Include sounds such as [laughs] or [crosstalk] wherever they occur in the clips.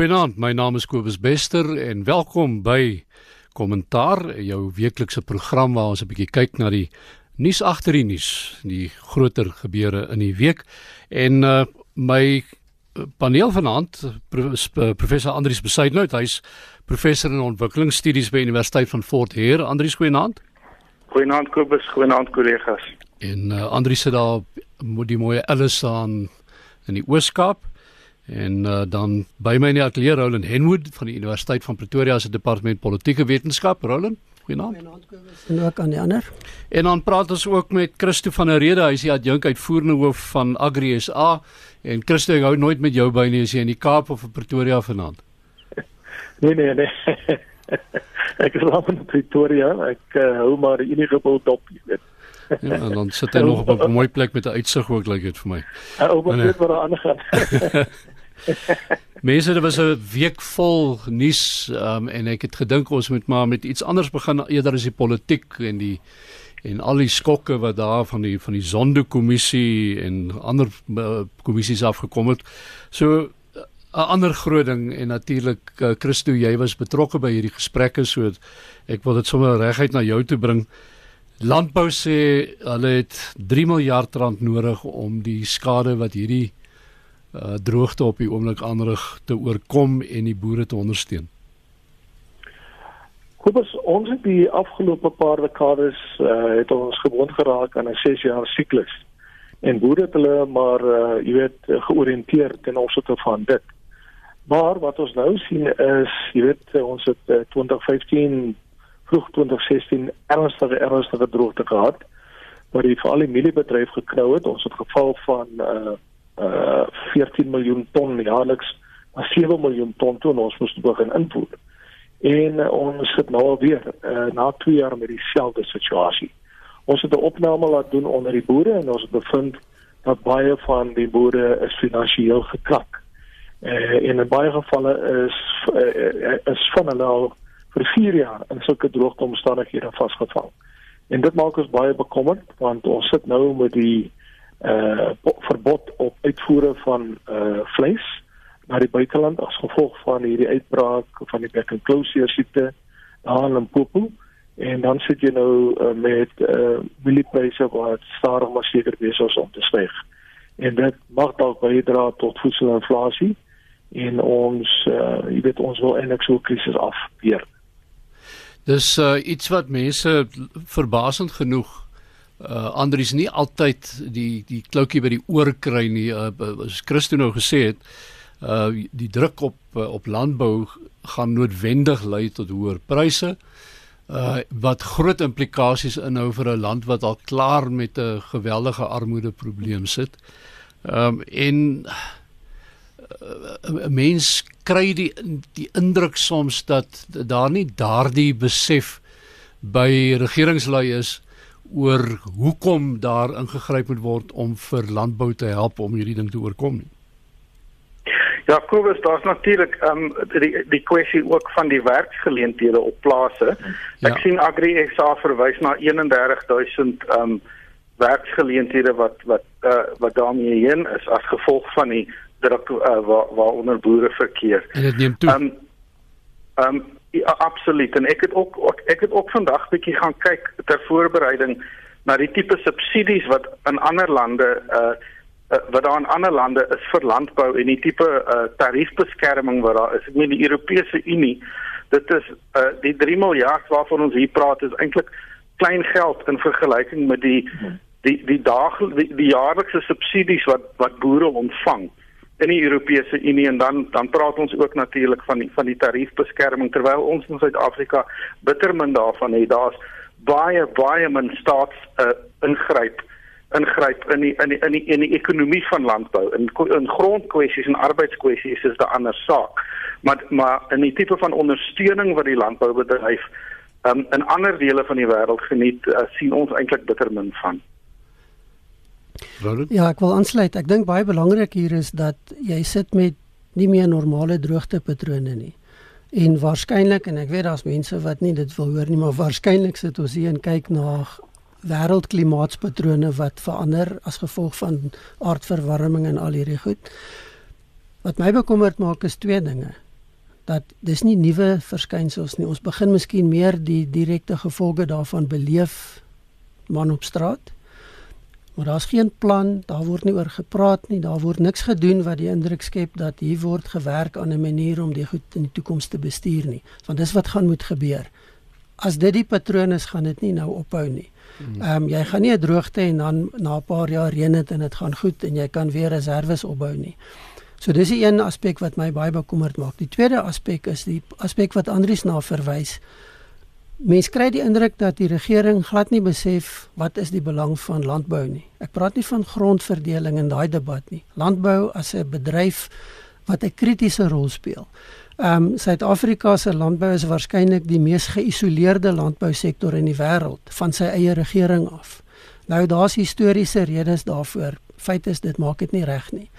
Goeienaand, my naam is Kobus Bester en welkom by Kommentaar, jou weeklikse program waar ons 'n bietjie kyk na die nuus agter die nuus, die groter gebeure in die week. En uh, my paneel vanaand professor Andrius Besuidnout, hy's professor in ontwikkelingsstudies by Universiteit van Fort Hare. Andrius, goeienaand. Goeienaand Kobus, goeienaand kollegas. En uh, Andrius sit daar met die mooi Ellis aan in die Ooskaap. En uh, dan by my in die ateljee Roland Henwood van die Universiteit van Pretoria se departement politieke wetenskap. Roland, goeienaand. En ook aan die ander. En dan praat ons ook met Christo van der Rede, hy is die adjunk uitvoerende hoof van Agri SA. En Christo, ek hou nooit met jou by nie as jy in die Kaap of in Pretoria vanaand. Nee nee nee. [laughs] ek is laat in Pretoria. Ek uh, hou maar enige bult op, jy weet. Ja, en dan sit hy nog op [laughs] 'n mooi plek met 'n uitsig ook, lyk like dit vir my. Ja, op 'n plek waar aan gaan. [laughs] [laughs] Mense, dit was 'n week vol nuus um, en ek het gedink ons moet maar met iets anders begin eerder as die politiek en die en al die skokke wat daar van die van die Zondo-kommissie en ander uh, kommissies afgekom het. So 'n ander groot ding en natuurlik uh, Christo, jy was betrokke by hierdie gesprekke so ek wil dit sommer reguit na jou toe bring. Landbou sê hulle het 3 miljard rand nodig om die skade wat hierdie uh, droogte op die oomblik aanrig te oorkom en die boere te ondersteun. Kobus, ons het die afgelope paar dekades uh, het ons gewoond geraak aan 'n 6 jaar siklus. En boere het hulle maar uh, jy weet georiënteer ten opsigte van dit. Maar wat ons nou sien is, jy weet ons het uh, 2015 vroeg 2016 ernstige ernstige droogte gehad wat die veral die mieliebedryf geknou het. Ons het geval van uh uh 14 miljoen ton jaarliks na 7 miljoen ton toe ons moes begin invoer. En uh, ons sit nou alweer uh, na 2 jaar met dieselfde situasie. Ons het 'n opname laat doen onder die boere en ons het bevind dat baie van die boere is finansiëel gekrak. Uh, en in baie gevalle is uh, is van hulle al vir 4 jaar in sulke droogte omstandighede vasgevang. En dit maak ons baie bekommerd want ons sit nou met die uh verbod op uitvoere van uh vleis na die buiteland as gevolg van hierdie uitbraak van die back and closure siekte daar in Limpopo en dan sit jy nou uh, met uh mieliepryse wat stadig maar seker besig is om te styg. En dit mag dalk bydra tot voedselinflasie en ons uh jy weet ons wil eintlik so 'n krisis afweer. Dis uh, iets wat mense verbasend genoeg uh Andries nie altyd die die kloukie by die oor kry nie. Uh, as Christo nou gesê het, uh die druk op uh, op landbou gaan noodwendig lei tot hoër pryse. Uh wat groot implikasies inhou vir 'n land wat al klaar met 'n geweldige armoede probleem sit. Um en 'n uh, mens kry die die indruk soms dat daar nie daardie besef by regeringslei is oor hoekom daar ingegryp moet word om vir landbou te help om hierdie ding te oorkom nie. Ja, Kobus, daar's natuurlik ehm um, die die kwessie ook van die werksgeleenthede op plase. Ek ja. sien Agri SA verwys na 31000 ehm um, werksgeleenthede wat wat uh, wat daarmee heen is as gevolg van die druk uh, waar waaronder boere verkeer. En dit neem toe. Ehm um, ehm um, ja, absoluut. En ek het ook, ek het ook vandag bietjie gaan kyk ter voorbereiding na die tipe subsidies wat in ander lande uh, uh wat daar in ander lande is vir landbou en die tipe uh tariefbeskerming wat daar is. Ek meen die Europese Unie, dit is uh die 3 miljard waarvan ons hier praat is eintlik klein geld in vergelyking met die die die dag die, die jaarlikse subsidies wat wat boere ontvang in die Europese Unie en dan dan praat ons ook natuurlik van die van die tariefbeskerming terwyl ons in Suid-Afrika bitter min daarvan het. Daar's baie baie min staats uh, ingryp ingryp in die in die in die in die ekonomie van landbou in in grondkwessies en arbeidskwessies is 'n ander saak. Maar maar in die tipe van ondersteuning wat die landboubedryf um, in ander dele van die wêreld geniet, uh, sien ons eintlik bitter min van. Ja, ek wil aansluit. Ek dink baie belangrik hier is dat jy sit met nie meer normale droogtepatrone nie. En waarskynlik en ek weet daar's mense wat nie dit wil hoor nie, maar waarskynlik sit ons hier en kyk na wêreldklimaatspatrone wat verander as gevolg van aardverwarming en al hierdie goed. Wat my bekommerd maak is twee dinge. dat dis nie nuwe verskynsels nie. Ons begin miskien meer die direkte gevolge daarvan beleef man op straat. Maar daar's geen plan, daar word nie oor gepraat nie, daar word niks gedoen wat die indruk skep dat hier word gewerk aan 'n manier om die goed in die toekoms te bestuur nie. Want dis wat gaan moet gebeur. As dit die patroon is, gaan dit nie nou ophou nie. Hmm. Ehm um, jy gaan nie 'n droogte en dan na 'n paar jaar reën dit en dit gaan goed en jy kan weer reserves opbou nie. So dis die een aspek wat my baie bekommerd maak. Die tweede aspek is die aspek wat Andrius na verwys. Mens kry die indruk dat die regering glad nie besef wat is die belang van landbou nie. Ek praat nie van grondverdeling in daai debat nie. Landbou as 'n bedryf wat 'n kritiese rol speel. Ehm um, Suid-Afrika se landbou is waarskynlik die mees geïsoleerde landbousektor in die wêreld van sy eie regering af. Nou daar's historiese redes daarvoor. Feit is dit maak dit nie reg nie.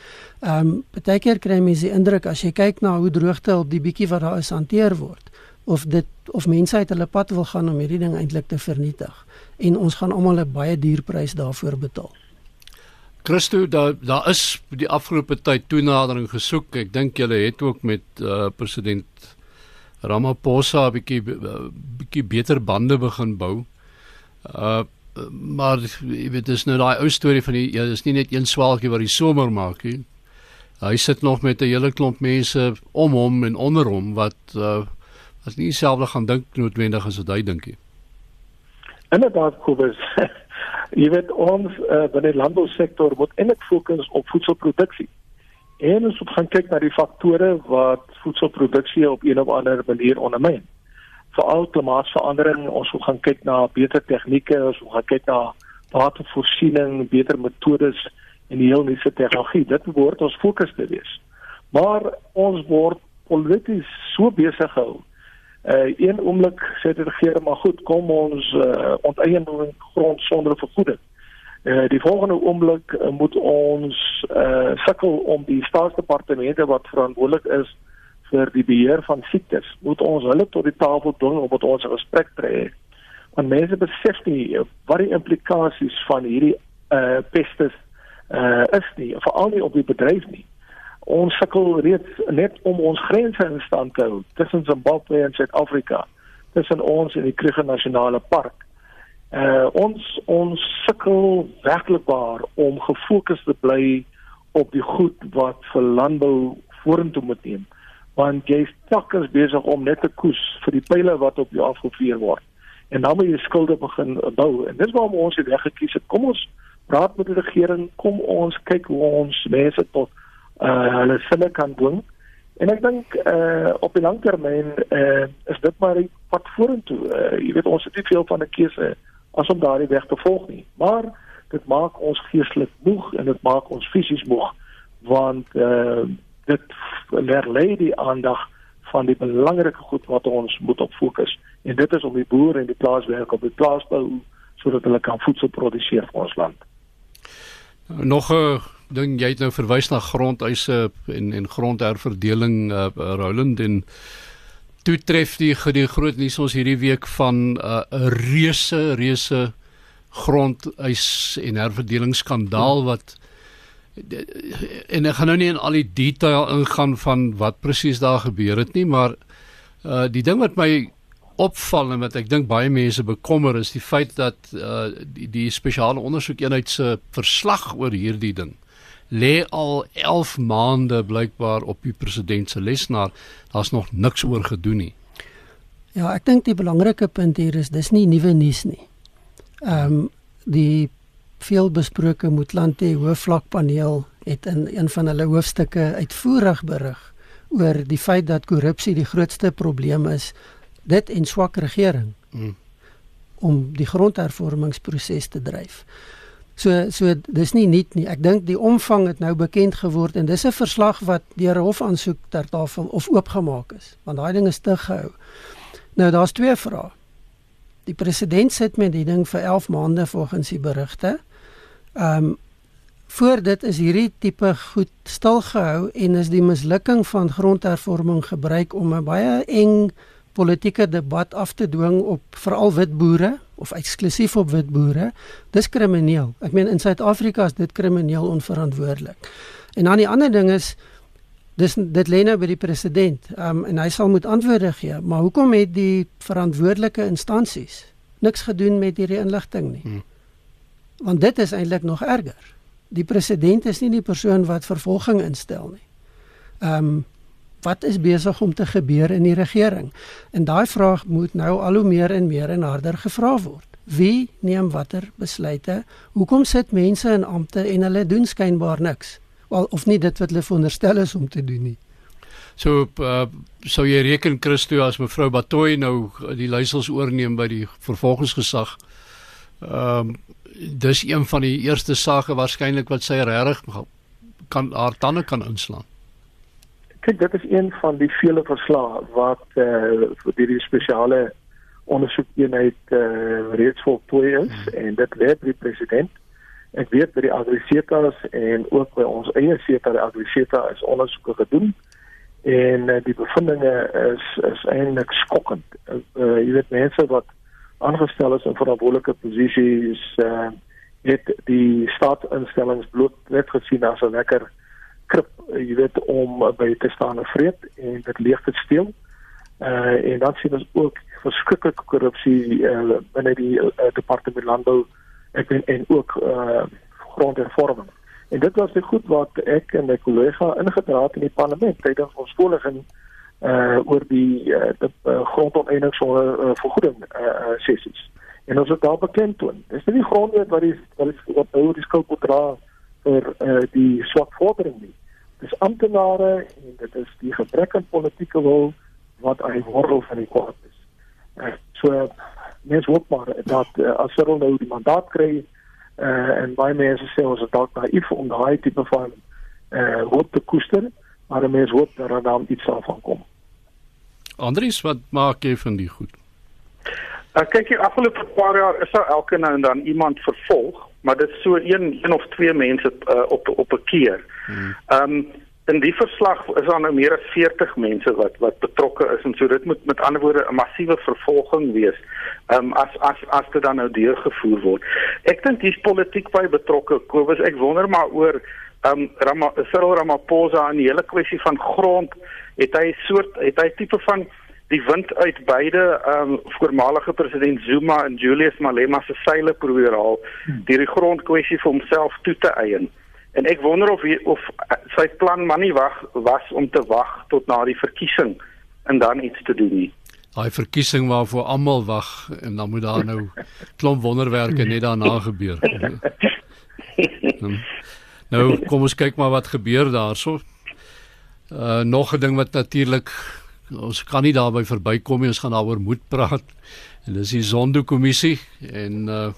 Ehm um, baie keer kry mense die indruk as jy kyk na hoe droogte op die bietjie wat daar is hanteer word of dit of mense uit hulle pad wil gaan om hierdie ding eintlik te vernietig en ons gaan almal 'n baie duur prys daarvoor betaal. Christo daar daar is die afgelope tyd toenadering gesoek. Ek dink julle het ook met uh, president Ramaphosa 'n bietjie uh, bietjie beter bande begin bou. Uh maar jy weet dis nou daai ou storie van die ja, dis nie net een swaalkie wat die somer maak nie. Hy sit nog met 'n hele klomp mense om hom en onder hom wat uh as nie dieselfde gaan dink noodwendig as wat hy dink nie. Inderdaad Kobus. [laughs] jy weet ons uh, binne die landbousektor moet eintlik fokus op voedselproduksie. En ons moet gaan kyk na die faktore wat voedselproduksie op een of ander manier ondermyn. Veral klimaatsverandering, ons moet gaan kyk na beter tegnieke, ons moet gaan kyk na watervoorsiening, beter metodes en die heel nuwe tegnologie. Dit behoort ons fokus te wees. Maar ons word polities so besig gehou uh een oomblik sê die regering maar goed kom ons uh, onteien grond sonder vergoeding. Uh die volgende oomblik uh, moet ons uh sukkel om die staatsdepartemente wat verantwoordelik is vir die beheer van siektes moet ons hulle tot die tafel dwing om met ons 'n gesprek te hê. Want mense besef nie wat die implikasies van hierdie uh pestes uh is nie, veral nie op die bedryf nie ons sukkel reeds net om ons grense in stand te hou tussen Zimbabwe en Suid-Afrika tussen ons en die Kruger Nasionale Park. Uh ons ons sukkel werklikbaar om gefokus te bly op die goed wat vir landbou vorentoe moet neem. Want jy stak is besig om net te koes vir die pile wat op jou afgevuur word. En dan moet jy skulde begin bou. En dis waarom ons dit reg gekies het. Kom ons praat met die regering, kom ons kyk hoe ons mense tot uh hulle sinne kan dwing. En ek dink uh op die langtermyn uh is dit maar die pad vorentoe. Uh, jy weet ons het nie veel van 'n keuse as om daardie weg te volg nie. Maar dit maak ons geestelik moeg en dit maak ons fisies moeg want uh dit lê die aandag van die belangrike goed wat ons moet op fokus en dit is om die boere en die plaaswerk op die plaas te hou sodat hulle kan voedsel produseer vir ons land. Nog 'n ding jy het nou verwys na grondeise en en grondherverdeling uh, Roland en toe tref die die groot nuus ons hierdie week van 'n uh, reuse reuse grondeis en herverdelingsskandaal wat en ek gaan nou nie in al die detail ingaan van wat presies daar gebeur het nie maar uh, die ding wat my opval en wat ek dink baie mense bekommer is die feit dat uh, die, die spesiale ondersoekeenheid se verslag oor hierdie ding lê al 11 maande blykbaar op die president se lesenaar. Daar's nog niks oor gedoen nie. Ja, ek dink die belangrike punt hier is dis nie nuwe nuus nie. Ehm um, die veelbesproke Moetlandte hoofvlakpaneel het in een van hulle hoofstukke uitvoerig berig oor die feit dat korrupsie die grootste probleem is dit en swak regering mm. om die grondhervormingsproses te dryf. So so dis nie nuut nie. Ek dink die omvang het nou bekend geword en dis 'n verslag wat deur hofaansoek ter tafel of oopgemaak is, want daai ding is te gehou. Nou daar's twee vrae. Die president sit met die ding vir 11 maande volgens die berigte. Ehm um, voor dit is hierdie tipe goed stilgehou en is die mislukking van grondhervorming gebruik om 'n baie eng politieke debat af te dwing op veral wit boere of eksklusief op wit boere. Dis krimineel. Ek meen in Suid-Afrika is dit krimineel onverantwoordelik. En dan die ander ding is Dis dit lê nou by die president. Um en hy sal moet antwoorde gee, maar hoekom het die verantwoordelike instansies niks gedoen met hierdie inligting nie? Hmm. Want dit is eintlik nog erger. Die president is nie die persoon wat vervolging instel nie. Um wat is besig om te gebeur in die regering? En daai vraag moet nou al hoe meer en meer en harder gevra word. Wie neem watter besluite? Hoekom sit mense in ampte en hulle doen skynbaar niks? Wel of nie dit wat hulle veronderstel is om te doen nie. So uh, sou jy reken Christo as mevrou Batoy nou die leiersels oorneem by die vervolgingsgesag. Ehm um, dis een van die eerste sake waarskynlik wat sy regtig kan haar tande kan inslaan. Kyk, dit is een van die vele verslae wat eh uh, vir die spesiale ondersoekeenheid eh uh, reeds voltooi is hmm. en dit werk vir die president. Ek weet by die agrisetas en ook by ons eie seta die agriseta is ondersoeke gedoen en uh, die bevindinge is is eintlik skokkend. Uh, uh, jy weet mense wat aangestel is in verantwoordelike posisies eh uh, het die staatsinstellings bloot net gesien as 'n lekker krip, jy weet om by te staan en vreet en dit leeg te steel. Uh en dan sien ons ook verskriklike korrupsie uh, binne die uh, departement landbou ek en, en ook uh grondhervorming. En dit was die goed wat ek en my kollega ingedra het in die parlement tydens ons voorlegging uh oor die uh, die uh, grondoneenings sonder uh, vergoeding uh, uh sessies. En ons het daar bekend toe. Dis nie die grondwet wat die wat die wat nou die skuld moet dra vir uh die swak vordering nie. Dis amptenare en dit is die gebrek aan politieke wil wat aan die wortel van die kwaad is. Uh, so mens hoop maar dat uh, as Cyril nou die mandaat kry uh, en baie mense sê ons is dalk naïef om daai tipe van eh uh, hoop te koester, maar mense hoop dat daar dan iets van kom. Andries, wat maak jy van die goed? Ek uh, kyk hier afgelope paar jaar is daar elke nou en dan iemand vervolg, maar dit so een een of twee mense uh, op op 'n keer. Hmm. Ehm um, in die verslag is daar nou meer as 40 mense wat wat betrokke is en so dit moet met ander woorde 'n massiewe vervolging wees. Ehm um, as as as dit dan nou deurgevoer word. Ek dink dis politiek baie betrokke. Kobus, ek wonder maar oor ehm um, Rama Cyril Ramaphosa en die hele kwessie van grond. Het hy 'n soort het hy tipe van die wind uit beide ehm um, voormalige president Zuma en Julius Malema se seile probeer haal deur die grondkwessie vir homself toe te eien. En ek wonder of hy, of sy plan maar nie wag was om te wag tot na die verkiesing en dan iets te doen nie. Daai verkiesing waarvoor almal wag en dan moet daar nou klomp wonderwerke net daarna gebeur. nou kom ons kyk maar wat gebeur daarso. Uh nog 'n ding wat natuurlik ons kan nie daarby verbykom nie, ons gaan daaroor moet praat. En dis die Zondo kommissie en uh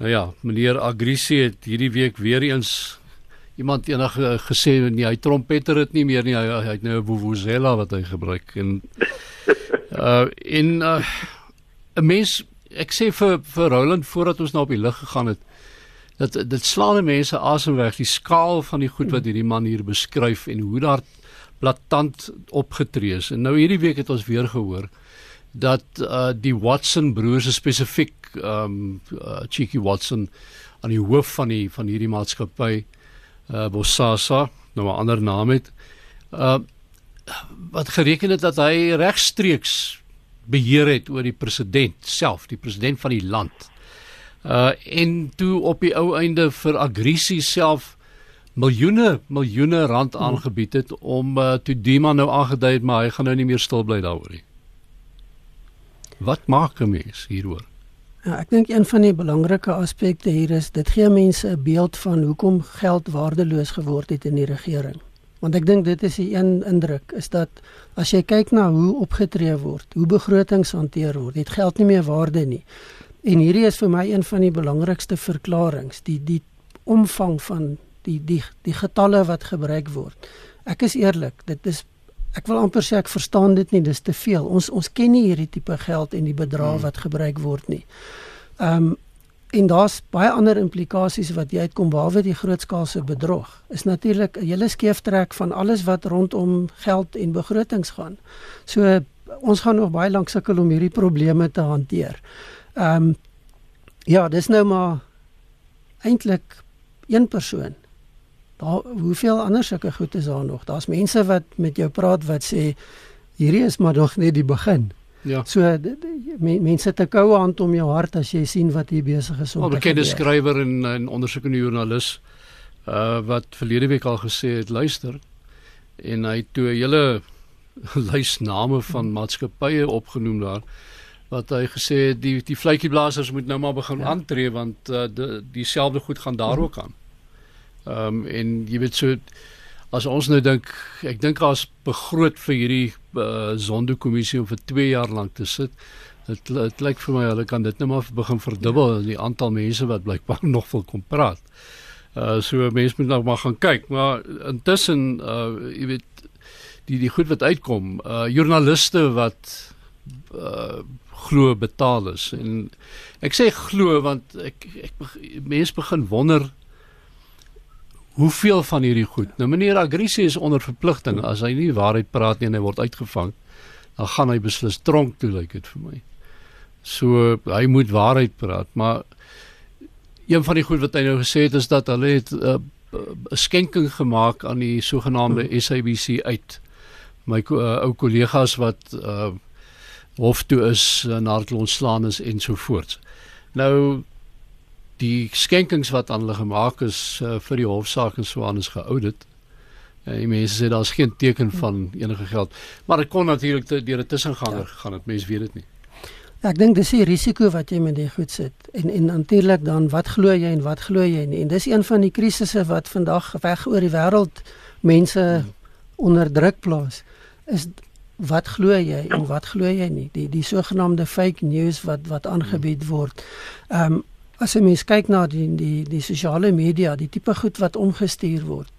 Nou ja, meneer Agrisie het hierdie week weer eens iemand enige gesê nee, hy trompeter dit nie meer nie. Hy, hy het nou 'n vuvuzela wat hy gebruik en [laughs] uh in 'n uh, mens ek sê vir vir Roland voordat ons nou op die lig gegaan het dat dit slaan mense asem weg die skaal van die goed wat hierdie man hier beskryf en hoe daar blaatant opgetree is. En nou hierdie week het ons weer gehoor dat uh die Watson broers spesifiek ehm um, uh, Cheeky Watson aan die hoof van die van hierdie maatskappy uh Bosasa, nou 'n ander naam het. Uh wat gereken het dat hy regstreeks beheer het oor die president self, die president van die land. Uh en toe op die ou einde vir Agrisie self miljoene miljoene rand aangebied het om uh, toe die man nou aangedui het maar hy gaan nou nie meer stil bly daaroor nie. Wat maak 'n mens hieroor? Ja, ek dink een van die belangrike aspekte hier is dit gee mense 'n beeld van hoekom geld waardeloos geword het in die regering. Want ek dink dit is die een indruk is dat as jy kyk na hoe opgetree word, hoe begrotings hanteer word, het geld nie meer waarde nie. En hierdie is vir my een van die belangrikste verklaringe, die die omvang van die die die getalle wat gebruik word. Ek is eerlik, dit is ek wil amper sê ek verstaan dit nie, dis te veel. Ons ons ken nie hierdie tipe geld en die bedrag hmm. wat gebruik word nie. Ehm um, en daar's baie ander implikasies wat jy uitkom behalwe die grootskaalse bedrog. Is natuurlik 'n hele skeeftrek van alles wat rondom geld en begrotings gaan. So ons gaan nog baie lank sukkel om hierdie probleme te hanteer. Ehm um, ja, dis nou maar eintlik een persoon Daar hoeveel ander sulke goed is daar nog? Daar's mense wat met jou praat wat sê hierdie is maar nog net die begin. Ja. So mense te koue hand om jou hart as jy sien wat hier besig is om. 'n Bekende skrywer en 'n ondersoekende joernalis uh wat verlede week al gesê het, luister en hy toe 'n hele [laughs] lys name van maatskappye opgenoem daar wat hy gesê het die die vletjieblassers moet nou maar begin ja. aantree want uh, die dieselfde goed gaan daar ook aan. Ehm um, en jy weet so as ons nou dink ek dink as begroot vir hierdie uh, sondekommissie om vir 2 jaar lank te sit. Dit dit lyk vir my hulle kan dit nou maar begin verdubbel ja. die aantal mense wat blykbaar [laughs] nog wil kom praat. Uh so mense moet nou maar gaan kyk, maar intussen uh jy weet die die goed wat uitkom, uh joernaliste wat uh glo betaal is en ek sê glo want ek ek mense begin wonder hoeveel van hierdie goed? Nou meneer Agrisie is onder verpligting. As hy nie waarheid praat nie en hy word uitgevang dan gaan hy beslis tronk toe lyk dit vir my. So hy moet waarheid praat maar een van die goed wat hy nou gesê het is dat hulle het 'n uh, skenking gemaak aan die sogenaamde SABC uit. My uh, ou kollegas wat uh, hof toe is nadat hulle ontslaan is en so voort. Nou die skenkings wat aan hulle gemaak is uh, vir die hofsaak en so aan is geaudit. En die mense sê daar's geen teken van enige geld, maar dit kon natuurlik deur 'n tussenganger ja. gaan, dit mense weet dit nie. Ja, ek dink dis die risiko wat jy met die goed sit. En en natuurlik dan wat glo jy en wat glo jy nie. En dis een van die krisisse wat vandag weg oor die wêreld mense hmm. onder druk plaas. Is wat glo jy en wat glo jy nie die die sogenaamde fake news wat wat aangebied word. Ehm um, as jy mens kyk na die die die sosiale media, die tipe goed wat omgestuur word.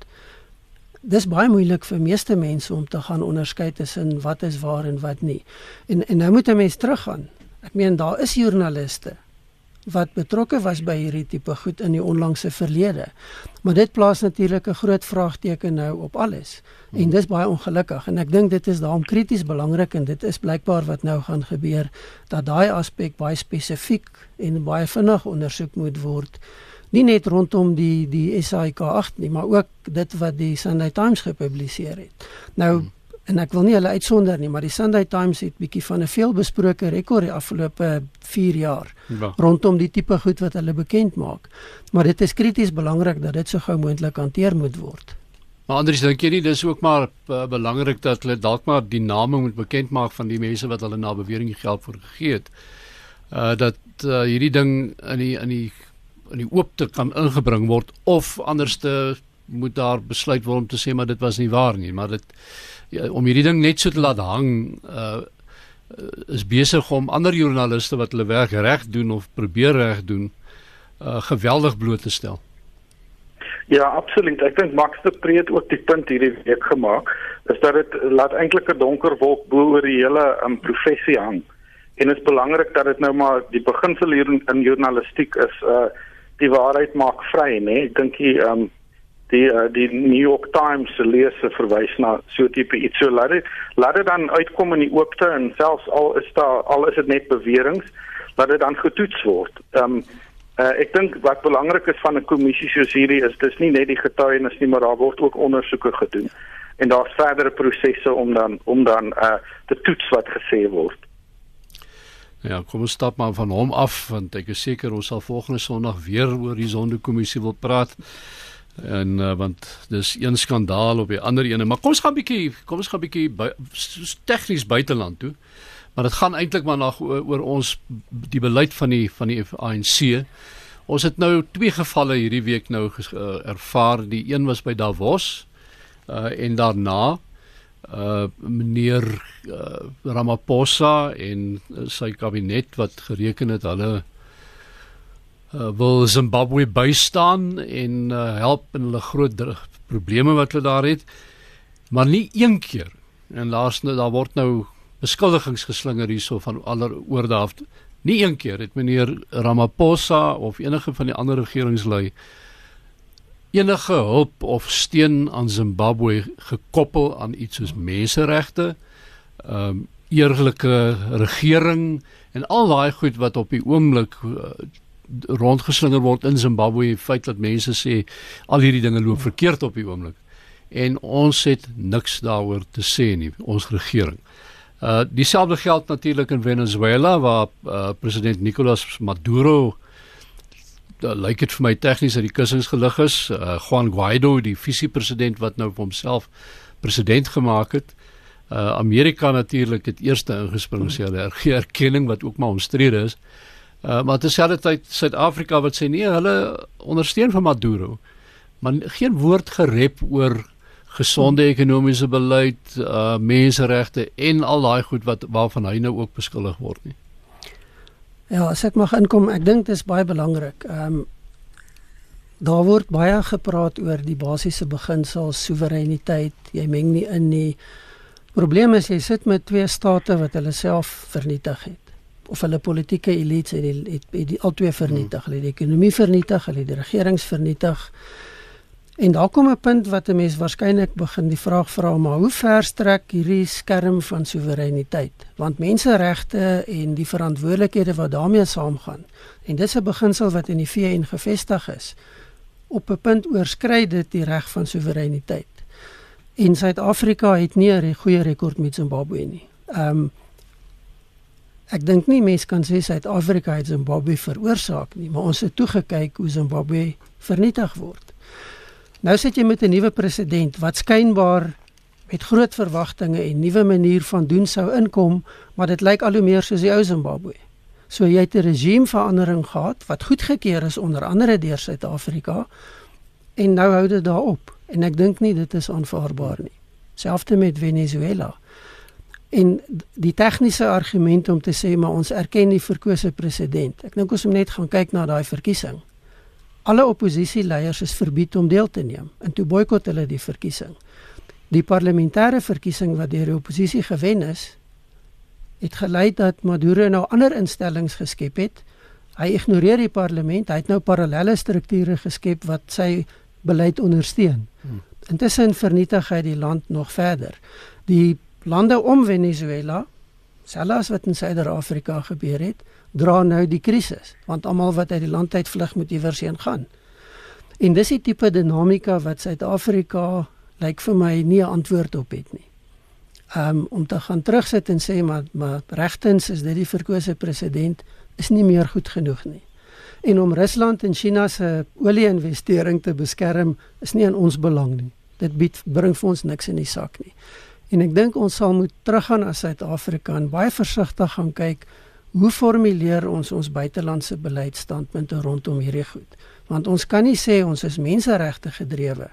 Dis baie moeilik vir meeste mense om te gaan onderskei tussen wat is waar en wat nie. En en nou moet 'n mens teruggaan. Ek meen daar is joernaliste wat betrokke was by hierdie tipe goed in die onlangse verlede. Maar dit plaas natuurlik 'n groot vraagteken nou op alles. En dis baie ongelukkig en ek dink dit is daarom krities belangrik en dit is blykbaar wat nou gaan gebeur dat daai aspek baie spesifiek en baie vinnig ondersoek moet word. Nie net rondom die die SAIK 8 nie, maar ook dit wat die Sunday Times gepubliseer het. Nou hmm en ek wil nie hulle uitsonder nie, maar die Sunday Times het bietjie van 'n veelbesproke rekord die afgelope 4 jaar ja. rondom die tipe goed wat hulle bekend maak. Maar dit is krities belangrik dat dit so gou moontlik hanteer moet word. Maar Andries, dink jy nie dis ook maar uh, belangrik dat hulle dalk maar die name moet bekend maak van die mense wat hulle na bewering geld vir gegee het? Uh dat uh, hierdie ding in die in die in die oop te kan ingebring word of anderste moet daar besluit word om te sê maar dit was nie waar nie, maar dit ja, om hierdie ding net so te laat hang uh is besig om ander joernaliste wat hulle werk reg doen of probeer reg doen uh geweldig bloot te stel. Ja, absoluut. Ek dink Max de Pre het ook die punt hierdie week gemaak is dat dit laat eintlik 'n donker wolk bo oor die hele um, professie hang. En dit is belangrik dat dit nou maar die beginsel hier in, in journalistiek is uh die waarheid maak vry, né? Nee? Ek dink die um die uh, die New York Times se leser verwys na so tipe iets so laat dit laat dit dan uitkom in die oopte en selfs al is daar al is dit net beweringe laat dit dan getoets word. Ehm um, uh, ek dink wat belangrik is van 'n kommissie soos hierdie is dis nie net die getuienis nie maar daar word ook ondersoeke gedoen en daar's verdere prosesse om dan om dan uh te toets wat gesê word. Ja, kom ons stap maar van hom af want ek is seker ons sal volgende Sondag weer oor die sondekommissie wil praat en uh, want dis een skandaal op die ander ene. Maar kom ons gaan bietjie kom ons gaan bietjie tegnies buiteland toe. Maar dit gaan eintlik maar na oor, oor ons die beleid van die van die ANC ons het nou twee gevalle hierdie week nou uh, ervaar. Die een was by Davos uh, en daarna uh meneer uh, Ramaphosa en uh, sy kabinet wat gereken het hulle uh, wil Zimbabwe bystaan en uh, help in hulle groot probleme wat hulle daar het. Maar nie een keer. En laasne daar word nou beskuldigings geslinger hierso van aller oorde af. Nie een keer het meneer Ramaphosa of enige van die ander regeringslui enige hulp of steun aan Zimbabwe gekoppel aan iets soos menseregte, ehm um, eerlike regering en al daai goed wat op die oomblik uh, rondgeslinger word in Zimbabwe, die feit dat mense sê al hierdie dinge loop verkeerd op die oomblik. En ons het niks daaroor te sê nie, ons regering. Uh dieselfde geld natuurlik in Venezuela waar uh, president Nicolas Maduro uh, lyk dit vir my tegnies uit die kussings gelig is. Uh, Juan Guaido, die visiepresident wat nou vir homself president gemaak het. Uh Amerika natuurlik het eerste ingespring sê hulle erkenning wat ook maar omstrede is. Uh maar terselfdertyd Suid-Afrika wat sê nee, hulle ondersteun van Maduro. Maar geen woord gerep oor gesonde ekonomiese beleid, uh menseregte en al daai goed wat waarvan hy nou ook beskuldig word nie. Ja, as ek mag inkom, ek dink dit is baie belangrik. Ehm um, daar word baie gepraat oor die basiese beginsels, soewereiniteit, jy meng nie in nie. Probleem is jy sit met twee state wat hulle self vernietig het of hulle politieke elites het die, het, het die al twee vernietig. Hulle het die ekonomie vernietig, hulle het die regerings vernietig. En daar kom 'n punt wat 'n mens waarskynlik begin die vraag vra maar hoe ver strek hierdie skerm van soewereiniteit? Want menseregte en die verantwoordelikhede wat daarmee saamgaan. En dis 'n beginsel wat in die VN gevestig is. Op 'n punt oorskry dit die reg van soewereiniteit. En Suid-Afrika het nie 'n goeie rekord met Zimbabwe nie. Ehm um, Ek dink nie mense kan sê Suid-Afrika het Zimbabwe veroorsaak nie, maar ons het toe gekyk hoe Zimbabwe vernietig word. Nou sit jy met 'n nuwe president wat skynbaar met groot verwagtinge en nuwe manier van doen sou inkom, maar dit lyk al hoe meer soos die ou Zimbabwe. So jy het 'n regimeverandering gehad wat goedgekeur is onder andere deur Suid-Afrika en nou hou dit daarop en ek dink nie dit is aanvaarbaar nie. Selfs met Venezuela. En die tegniese argument om te sê maar ons erken die verkose president. Ek dink ons moet net gaan kyk na daai verkiesing alle oppositieleiers is verbied om deel te neem en toe boikot hulle die verkiesing. Die parlementêre verkiesing wat deur die oppositie gewen is, het gelei dat Maduro nou ander instellings geskep het. Hy ignoreer die parlement, hy het nou parallelle strukture geskep wat sy beleid ondersteun. Hmm. Intussen vernietig hy die land nog verder. Die lande om Venezuela, selfs wat in Suider-Afrika gebeur het, dra nou die krisis want almal wat uit die land uit vlug moet iewers heen gaan. En dis die tipe dinamika wat Suid-Afrika lyk vir my nie 'n antwoord op het nie. Um om te gaan terugsit en sê maar maar regtens is dit die verkose president is nie meer goed genoeg nie. En om Rusland en China se olie-investering te beskerm is nie in ons belang nie. Dit bied bring vir ons niks in die sak nie. En ek dink ons sal moet teruggaan na Suid-Afrika en baie versigtig gaan kyk hoe formuleer ons ons buitelandse beleidsstandpunte rondom hierdie goed? Want ons kan nie sê ons is menseregte gedrewe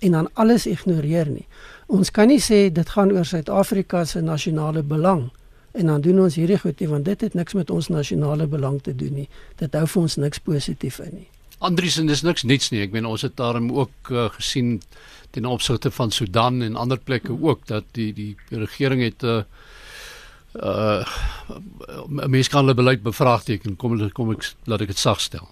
en dan alles ignoreer nie. Ons kan nie sê dit gaan oor Suid-Afrika se nasionale belang en dan doen ons hierdie goed nie want dit het niks met ons nasionale belang te doen nie. Dit hou vir ons niks positief in nie. Andries en dis niks niets nie. Ek meen ons het daarom ook uh, gesien ten opsigte van Sudan en ander plekke ook dat die die regering het 'n uh, eh, uh mense kan hulle beleid bevraagteken kom kom ek laat ek dit sag stel.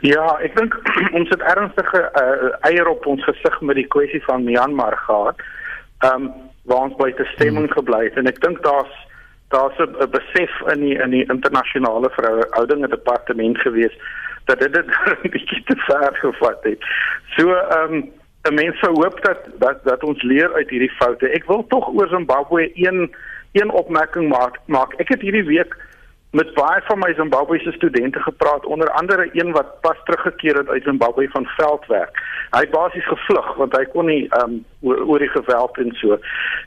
Ja, ek dink [clears throat] ons het ernstige uh, eier op ons gesig met die kwessie van Myanmar gehad. Ehm um, waar ons by te stemming hmm. gebly het en ek dink daar's daar's 'n besef in die in die internasionale verhoudinge departement gewees dat dit dit [laughs] 'n bietjie te ver gevat het. So ehm um, 'n mens sou hoop dat dat dat ons leer uit hierdie foute. Ek wil tog oor Zimbabwe een een opmerking maak. maak. Ek het hierdie week met baie van my Zimbabwese studente gepraat, onder andere een wat pas teruggekeer het uit Zimbabwe van veldwerk. Hy het basies gevlug want hy kon nie um oor, oor die geweld en so.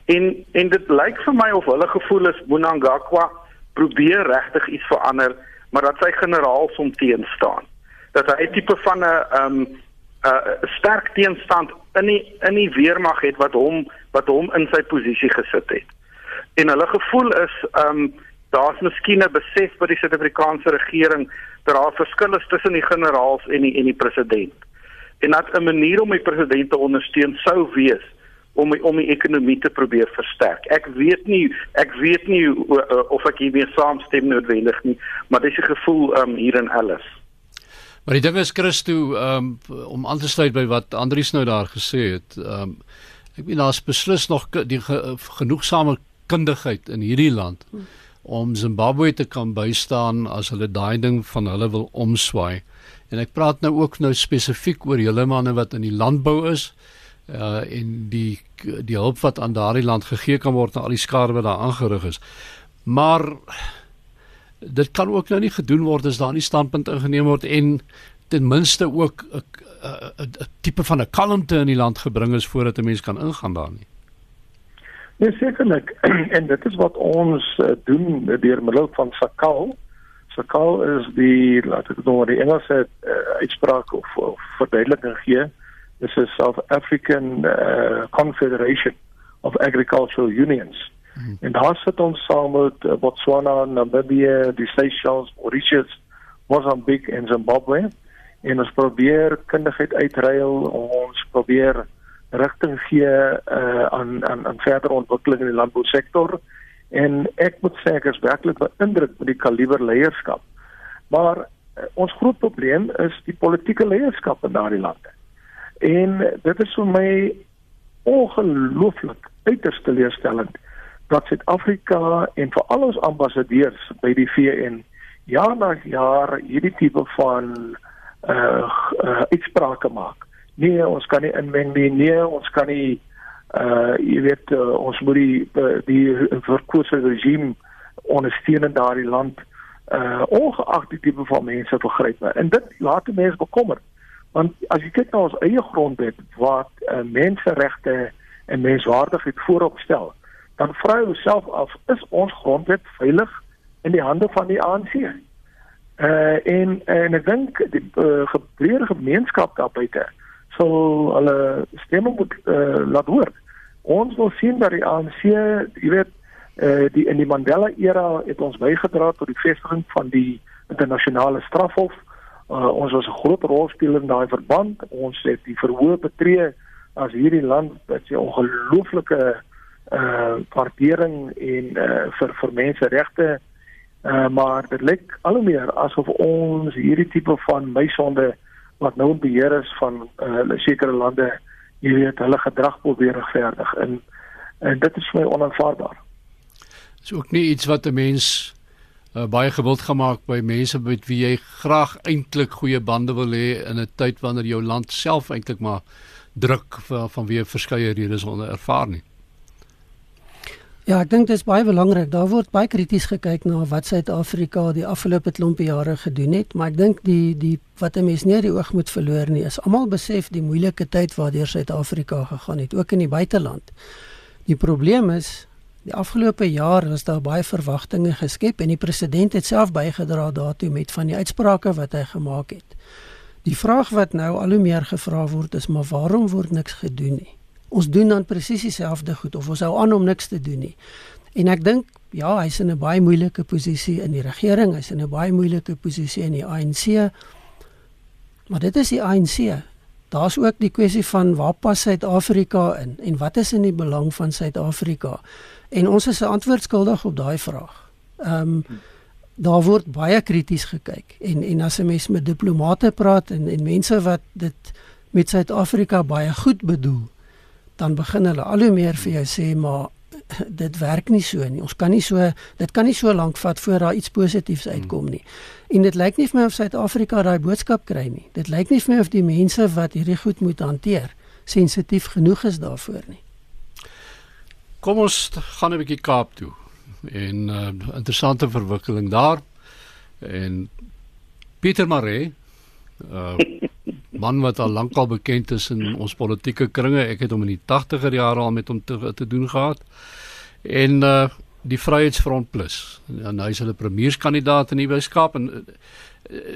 En en dit lyk vir my of hulle gevoel is Mnangagwa probeer regtig iets verander, maar dat sy generaals hom teenstaan. Dat hy 'n tipe van 'n um 'n uh, sterk teenstand in die in die weermag het wat hom wat hom in sy posisie gesit het en hulle gevoel is ehm um, daar's miskien 'n besef by die Suid-Afrikaanse regering dat daar verskille is tussen die generaals en die en die president. En dat 'n manier om die president te ondersteun sou wees om om die ekonomie te probeer versterk. Ek weet nie ek weet nie of ek hiermee saamstem noodwendig nie, maar dis 'n gevoel um, hier in Alice. Maar die ding is Christo um, om aan te sluit by wat Andrius nou daar gesê het. Um, ek weet daar's beslis nog die ge, genoegsame kundigheid in hierdie land om Zimbabwe te kan bystaan as hulle daai ding van hulle wil omswaai. En ek praat nou ook nou spesifiek oor julle manne wat in die landbou is uh en die die hulp wat aan daardie land gegee kan word aan al die skade wat daar aangerig is. Maar dit kan ook nou nie gedoen word as daar nie standpunt ingeneem word en ten minste ook 'n 'n tipe van 'n kalmte in die land gebring is voordat 'n mens kan ingaan daar nie. Nee, sekerlik. [clears throat] en dit is wat ons uh, doen deur middel van Sakal. Sakal is die laat ek nou die Engelse uh, uitspraak of, of verduideliking gee. Dis 'n South African uh, Confederation of Agricultural Unions. Hmm. En daar sit ons saam met uh, Botswana, Namibië, die Seychelles, Mauritius, Mozambique en Zimbabwe. En ons probeer kundigheid uitruil, ons probeer rigting gee uh, aan aan aan verdere ontwikkeling in die landbousektor. En ek moet sê ek is werklik beïndruk met die kaliber leierskap. Maar uh, ons groot probleem is die politieke leierskap in daardie lande. En dit is vir my ongelooflik uiters teleurstellend dat Suid-Afrika en veral ons ambassadeurs by die VN jaar na jaar hierdie tipe van uh, uh uitsprake maak. Nee, ons kan nie inmeng nie. Nee, ons kan nie uh jy weet uh, ons moet die uh, die verkose regime ondersteun in daardie land uh ongeag die tipe van mense vergryp. En dit laat mense bekommer. Want as jy kyk na ons eie grondwet wat uh, menseregte en menswaardigheid voorop stel, dan vra jy jouself af is ons grondwet veilig in die hande van die ANC? Uh en en ek dink die uh, gebreide gemeenskap daar buite sal hulle stemme moet uh, laat hoor. Ons wil sien dat die ANC, jy weet, uh die in die Mandela era het ons bygedra tot die vestiging van die internasionale strafhof. Uh ons was 'n groot rolspeler in daai verband. Ons het die verhoor betree as hierdie land wat sy ongelooflike uh waardering en uh vir vir menseregte uh maar dit lyk al hoe meer asof ons hierdie tipe van meisonde wat nou beheer is van uh sekere lande jy weet hulle gedrag probeer regverdig en en dit is vir my onaanvaarbaar. Dis ook nie iets wat 'n mens uh, baie gewild gemaak by mense met wie jy graag eintlik goeie bande wil hê in 'n tyd wanneer jou land self eintlik maar druk van, van wie verskeie redes onder ervaar nie. Ja, ek dink dit is baie belangrik. Daar word baie krities gekyk na wat Suid-Afrika die afgelope klompie jare gedoen het, maar ek dink die die wat 'n mens nie die oog moet verloor nie, is almal besef die moeilike tyd waardeur Suid-Afrika gegaan het, ook in die buiteland. Die probleem is die afgelope jaar was daar baie verwagtinge geskep en die president het self bygedra daartoe met van die uitsprake wat hy gemaak het. Die vraag wat nou al hoe meer gevra word is maar waarom word niks gedoen nie? Ons doen dan presies dieselfde goed of ons hou aan om niks te doen nie. En ek dink ja, hy's in 'n baie moeilike posisie in die regering, hy's in 'n baie moeilike posisie in die ANC. Maar dit is die ANC. Daar's ook die kwessie van waar pas Suid-Afrika in en wat is in die belang van Suid-Afrika? En ons is 'n antwoord skuldig op daai vraag. Ehm um, daar word baie krities gekyk en en as 'n mens met diplomate praat en en mense wat dit met Suid-Afrika baie goed bedoel, dan begin hulle al hoe meer vir jou sê maar dit werk nie so nie. Ons kan nie so dit kan nie so lank vat voor daar iets positiefs uitkom nie. En dit lyk nie vir my of Suid-Afrika daai boodskap kry nie. Dit lyk nie vir my of die mense wat hierdie goed moet hanteer sensitief genoeg is daarvoor nie. Kom ons gaan 'n bietjie Kaap toe. En uh, interessante verwikkeling daar. En Pieter Maree uh [laughs] man wat al lankal bekend is in ons politieke kringe. Ek het hom in die 80er jare al met hom te, te doen gehad. En uh die Vryheidsfront Plus. En hy is hulle premierskandidaat in die Weskaap en uh,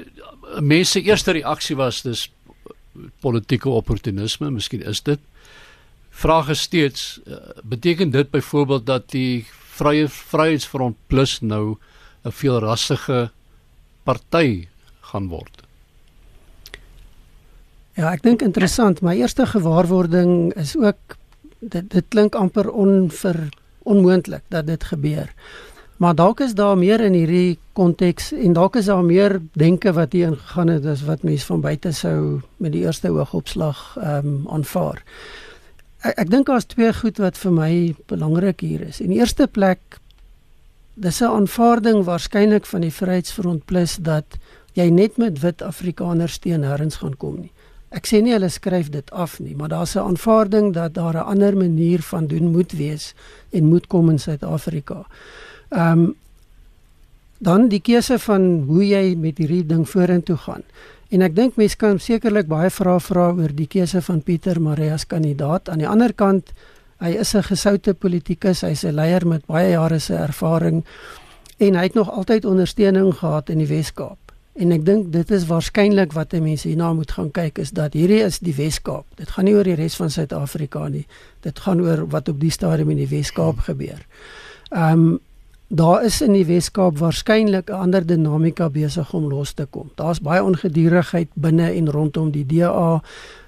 mense eerste reaksie was dis politieke opportunisme, miskien is dit. Vraag is steeds uh, beteken dit byvoorbeeld dat die Vrye Vryheidsfront Plus nou 'n veelrassige party gaan word? Ja, ek dink interessant. My eerste gewaarwording is ook dit dit klink amper onver onmoontlik dat dit gebeur. Maar dalk is daar meer in hierdie konteks en dalk is daar meer denke wat hier ingegaan het as wat mense van buite sou met die eerste oogopslag ehm um, aanvaar. Ek, ek dink daar's twee goed wat vir my belangrik hier is. In die eerste plek dis 'n aanvaarding waarskynlik van die Vryheidsfront Plus dat jy net met wit Afrikaners steun herrens gaan kom nie. Ek sê nie hulle skryf dit af nie, maar daar's 'n aanvaarding dat daar 'n ander manier van doen moet wees en moet kom in Suid-Afrika. Ehm um, dan die keuse van hoe jy met hierdie ding vorentoe gaan. En ek dink mense kan sekerlik baie vrae vra oor die keuse van Pieter Marie as kandidaat. Aan die ander kant, hy is 'n gesoute politikus, hy's 'n leier met baie jare se ervaring en hy het nog altyd ondersteuning gehad in die Wes-Kaap. En ek dink dit is waarskynlik wat mense hierna moet gaan kyk is dat hierdie is die Wes-Kaap. Dit gaan nie oor die res van Suid-Afrika nie. Dit gaan oor wat op die stadium in die Wes-Kaap gebeur. Ehm um, daar is in die Wes-Kaap waarskynlik 'n ander dinamika besig om los te kom. Daar's baie ongedurigheid binne en rondom die DA.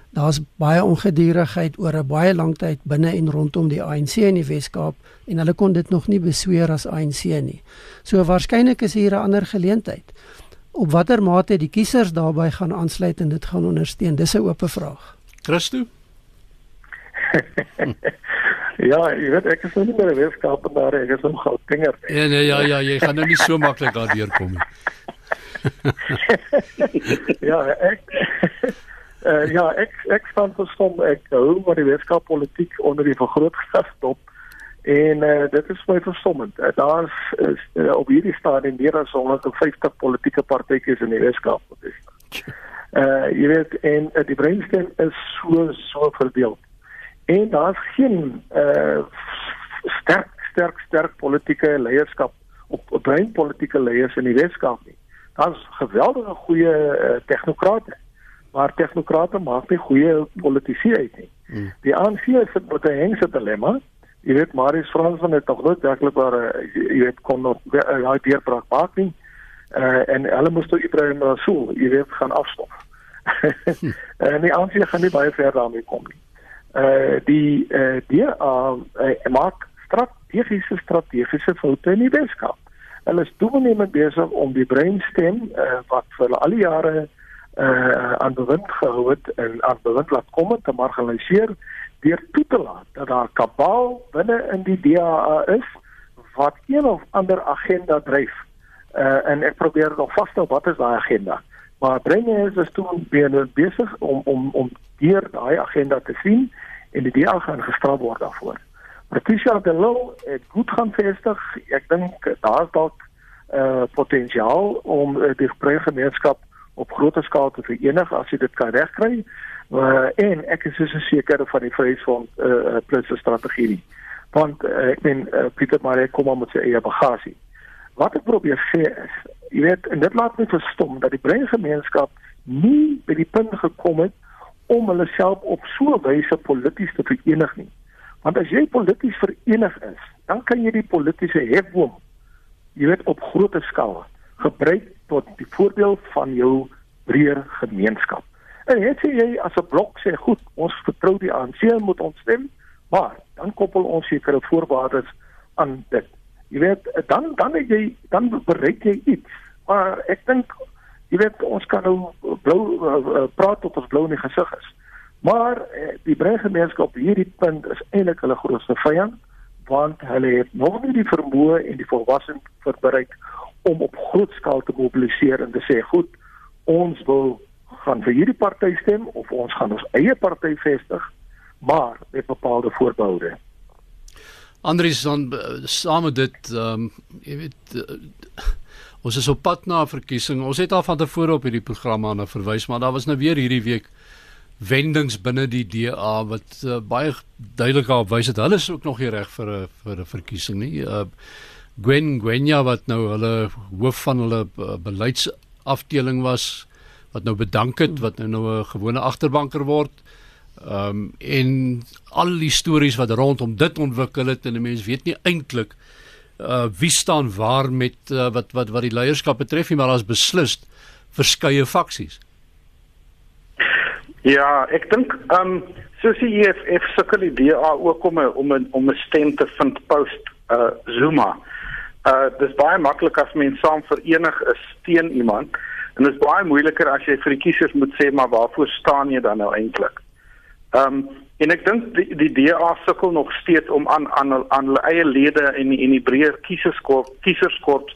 Daar's baie ongedurigheid oor 'n baie lang tyd binne en rondom die ANC in die Wes-Kaap en hulle kon dit nog nie besweer as ANC nie. So waarskynlik is hier 'n ander geleentheid. Op watter mate die kiesers daarbey gaan aansluit en dit gaan ondersteun, dis 'n oop vraag. Christo [laughs] Ja, jy weet ek is nou nie meer 'n wetenskaper, ek is 'n goudvinger. Ja, nee, ja, ja, jy gaan nou nie so maklik daardeur kom nie. [laughs] ja, ek uh, [laughs] ja, ek ek staan verstom ek hou maar die wetenskap politiek onder die vergrootglas dop. En uh, dit is my verstommend. Uh, Daar's uh, op hierdie stadium meer as 150 politieke partytjies in die wetenskap. Uh jy weet en uh, die brainstem is so so verdeel. En daar's geen uh sterk sterk sterk politieke leierskap op op brein politieke leiers in die wetenskap nie. Daar's geweldige goeie uh, tegnokrate, maar tegnokrate maak nie goeie politici uit nie. Hmm. Die ANC sit met 'n hengse dilemma. Jy weet Marius Fransman het tog nooit werklik waar uh, jy weet kon nog hy uh, deurbraak maak nie. Uh en hulle moes toe Ibrahim Rasool, jy weet, gaan afstof. hm. [laughs] En die ANC gaan nie baie ver daarmee kom nie uh die uh die uh, uh maak strategiese strategiese foute in die Weskaap. Hulle is toenemend besig om die breinstem uh wat vir al die jare uh aan bewind gehou het en aan bewind laat kom te marginaliseer deur toe te laat dat daar kabaal binne in die DA is wat een of ander agenda dryf. Uh en ek probeer nog vasstel wat is daai agenda. Maar Brenner is dus toen bezig om om om deur daai agenda te sien en die DA gaan gestraf word daarvoor. Patricia de Lille het goed gaan vestig. Ek dink daar's dalk uh, potensiaal om uh, die gemeenskap op groter skaal te verenig as jy dit kan regkry. Uh, en ek is so seker van die vryheidsfront eh uh, plus strategie nie. Want uh, ek meen uh, Pieter Marie kom maar met sy eie bagasie. Wat ek probeer sê is, jy weet, en dit laat my verstom dat die breingemeenskap nie by die punt gekom het om hulle self op so 'n wyse polities te verenig nie. Want as jy polities verenig is, dan kan jy die politieke hefboom jy weet op groter skaal gebruik tot die voorbeeld van jou breër gemeenskap. En het jy as 'n blok sê goed, ons vertrou die ANC moet ons stem, maar dan koppel ons sekere voorwaardes aan dit. Jy weet, dan dan jy dan bereik jy iets. Maar ek dink jy weet ons kan nou blou uh, praat tot ons blou in die gesig is. Maar uh, die breingemeenskap hierdie punt is eintlik hulle grootste vyand want hulle het nog nie die vermoë en die volwassenheid bereik om op groot skaal te mobiliseer en te sê goed ons wil gaan vir hierdie party stem of ons gaan ons eie party vestig maar met bepaalde voorbehoude. Andries dan saam met dit ehm um, jy weet uh, Ons is op pad na 'n verkiesing. Ons het al van tevore op hierdie program aan verwys, maar daar was nou weer hierdie week wendings binne die DA wat uh, baie duidelik op wys dat hulle is ook nog nie reg vir 'n vir 'n verkiesing nie. Uh, Gwen Gwenya wat nou hulle hoof van hulle uh, beleidsafdeling was wat nou bedank het wat nou nou 'n gewone agterbanker word. Ehm um, en al die stories wat rondom dit ontwikkel het en mense weet nie eintlik uh wie staan waar met uh, wat wat wat die leierskap betref nie maar as beslis verskeie faksies. Ja, ek dink ehm um, soos die EFF sukkel die DA ook om 'n om 'n om 'n stem te vind post uh Zuma. Uh dis baie maklik as mense saam verenig is teen iemand en dit is baie moeiliker as jy vir die kiesers moet sê maar waarvoor staan jy dan nou eintlik? Ehm um, En ek dink die, die DA sukkel nog steeds om aan aan aan hulle eie lede en in die breër kieserskorp kieserskorp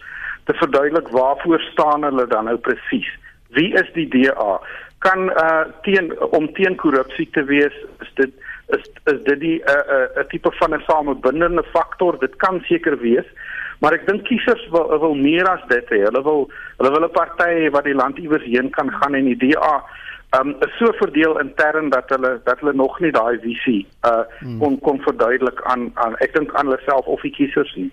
te verduidelik waarvoor staan hulle dan nou presies. Wie is die DA? Kan uh teen om teen korrupsie te wees, is dit is is dit die 'n uh, 'n uh, tipe van 'n samebindende faktor? Dit kan seker wees. Maar ek dink kiesers wil wil meer as dit hê. Hulle wil hulle wil 'n party wat die land iewers heen kan gaan en die DA um is so verdeel intern dat hulle dat hulle nog nie daai visie uh hmm. kon kon verduidelik aan aan ek dink aan hulle self of die kiesers nie.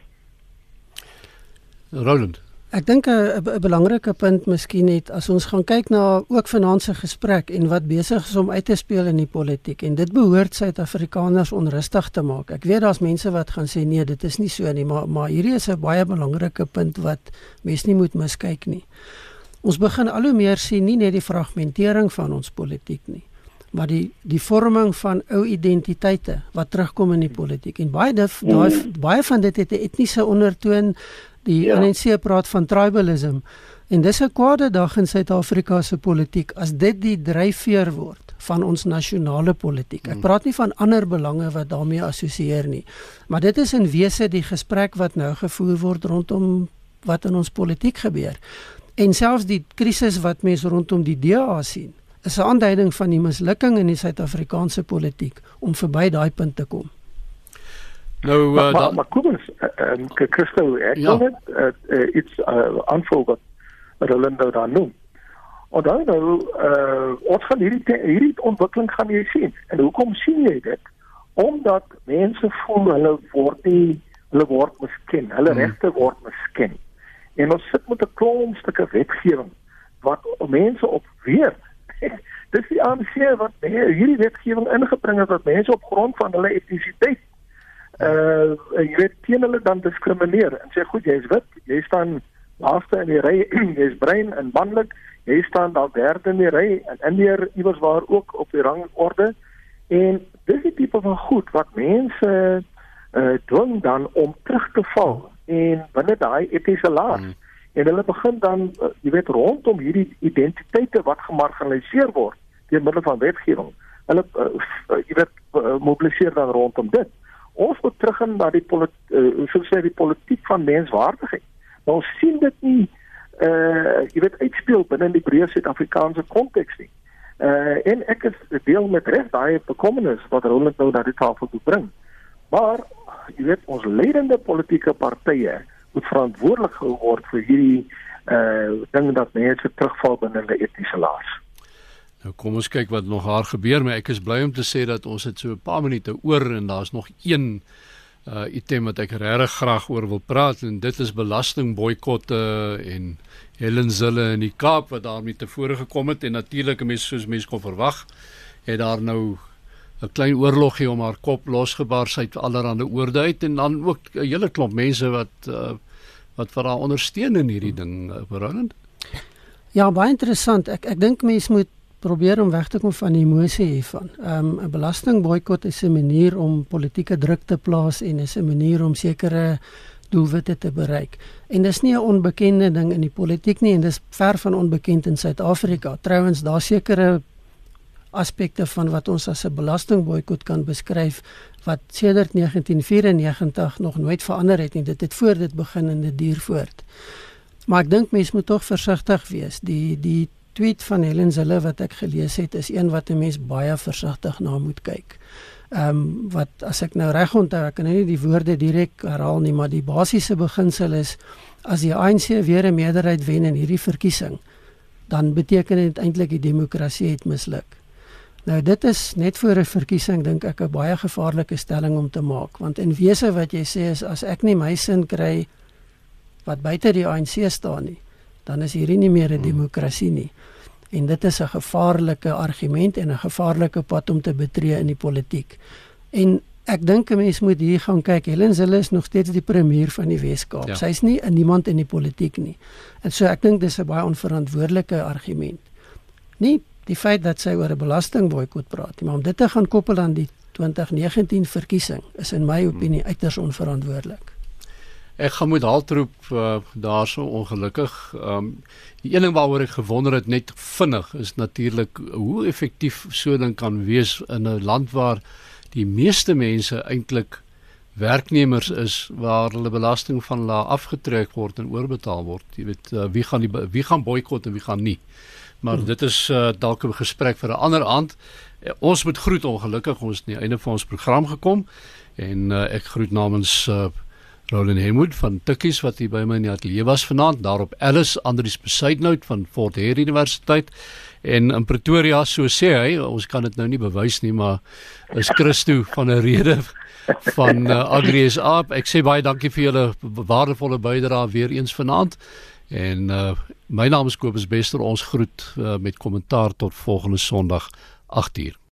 Roland Ek dink 'n belangrike punt miskien net as ons gaan kyk na ook vanaand se gesprek en wat besig is om uit te speel in die politiek en dit behoort Suid-Afrikaners onrustig te maak. Ek weet daar's mense wat gaan sê nee, dit is nie so nie, maar maar hierdie is 'n baie belangrike punt wat mense nie moet miskyk nie. Ons begin al hoe meer sien nie net die fragmentering van ons politiek nie, maar die die vorming van ou identiteite wat terugkom in die politiek en baie daai baie van dit het 'n etniese ondertoon Die ja. ANC praat van tribalism en dis 'n kwade dag in Suid-Afrika se politiek as dit die dryfveer word van ons nasionale politiek. Ek hmm. praat nie van ander belange wat daarmee assosieer nie, maar dit is in wese die gesprek wat nou gevoer word rondom wat in ons politiek gebeur. En selfs die krisis wat mense rondom die DA sien, is 'n aanduiding van die mislukking in die Suid-Afrikaanse politiek om verby daai punt te kom. Nou uh, maar, maar, maar kom ons ehm uh, Christo ek ja. wil net uh, uh, iets uh, aanvul wat Rolando daar noem. Dan nou uh, ons gaan hierdie hierdie ontwikkeling gaan jy sien. En hoekom sien jy dit? Omdat mense voel hulle word nie hulle word misken, hulle hmm. regte word misken. En ons sit met 'n klomp stukke wetgewing wat mense op weer [laughs] Dis die ANC wat hierdie wetgewing ingebring het wat mense op grond van hulle etnisiteit uh jy weet teen hulle dan diskrimineer en sê goed jy's wit jy staan laaste in die ry [clears throat] jy's bruin en manlik jy staan daar derde in die ry en indeer iewers waar ook op die rangorde en dis die tipe van goed wat mense uh dwing dan om terug te val en binne daai etiese laag. Mm. en hulle begin dan uh, jy weet rondom hierdie identiteite wat gemarginaliseer word deur middel van wetgewing. Hulle uh, jy weet uh, mobiliseer dan rondom dit ons moet teruggaan na die politiek uh, soos sê die politiek van menswaardigheid. Maar ons sien dit nie uh jy weet uitspeel binne die breë Suid-Afrikaanse konteks nie. Uh en ek is deel met reg daai bekommernis wat Roland nou die tafel toe bring. Maar jy weet ons leidende politieke partye moet verantwoordelik gehou word vir hierdie uh ding dat mense terugval binne hulle etiese laas. Nou kom ons kyk wat nog haar gebeur, maar ek is bly om te sê dat ons het so 'n paar minute oor en daar's nog een uh item wat ek regtig graag oor wil praat en dit is belastingboikotte en Helen Zille in die Kaap wat daarmee tevore gekom het en natuurlik mense soos mense kon verwag het daar nou 'n klein oorlogie om haar kop losgebars uit allerlei oorde uit en dan ook 'n hele klomp mense wat uh wat vir haar ondersteun in hierdie ding uh, verhoudend. Ja, baie interessant. Ek ek dink mense moet probeer om weg te kom van die emosie hiervan. Ehm um, 'n belastingboikot is 'n manier om politieke druk te plaas en is 'n manier om sekere doelwitte te bereik. En dis nie 'n onbekende ding in die politiek nie en dis ver van onbekend in Suid-Afrika. Trouwens, daar sekerre aspekte van wat ons as 'n belastingboikot kan beskryf wat sedert 1994 nog nooit verander het nie. Dit het voor dit begin en dit duur voort. Maar ek dink mense moet tog versigtig wees. Die die tweet van Helen Zille wat ek gelees het is een wat 'n mens baie versigtig na moet kyk. Ehm um, wat as ek nou reg onthou, ek kan nou nie die woorde direk herhaal nie, maar die basiese beginsel is as die ANC weer 'n meerderheid wen in hierdie verkiesing, dan beteken dit eintlik die demokrasie het misluk. Nou dit is net voor 'n verkiesing dink ek 'n baie gevaarlike stelling om te maak, want in wese wat jy sê is as ek nie my sin kry wat buite die ANC staan nie, dan is hierdie nie meer 'n demokrasie nie. En dit is 'n gevaarlike argument en 'n gevaarlike pad om te betree in die politiek. En ek dink 'n mens moet hier gaan kyk. Helen Zille is nog steeds die premier van die Wes-Kaap. Ja. Sy's nie 'n niemand in die politiek nie. En so ek dink dis 'n baie onverantwoordelike argument. Nie die feit dat sy oor 'n belastingboikot praat nie, maar om dit te gaan koppel aan die 2019 verkiesing is in my opinie uiters onverantwoordelik. Ek gaan moet haltroep uh, daarso ongelukkig. Um, die een ding waaroor ek gewonder het net vinnig is natuurlik hoe effektief so ding kan wees in 'n land waar die meeste mense eintlik werknemers is waar hulle belasting van hulle afgetrek word en oorbetaal word. Jy weet uh, wie gaan die wie gaan boikot en wie gaan nie. Maar hmm. dit is uh, dalk 'n gesprek vir 'n ander aand. Uh, ons moet groet ongelukkig ons aan die einde van ons program gekom en uh, ek groet namens uh, Roland Hemwood van Tikkies wat hier by my in die ateljee was vanaand daarop Alice Andrius Besuidnout van Fort Hare Universiteit en in Pretoria so sê hy ons kan dit nou nie bewys nie maar is Christo van 'n rede van uh, Agri SA. Ek sê baie dankie vir julle waardevolle bydrae weer eens vanaand. En uh, my naam is Kobus Bester. Ons groet uh, met kommentaar tot volgende Sondag 8:00.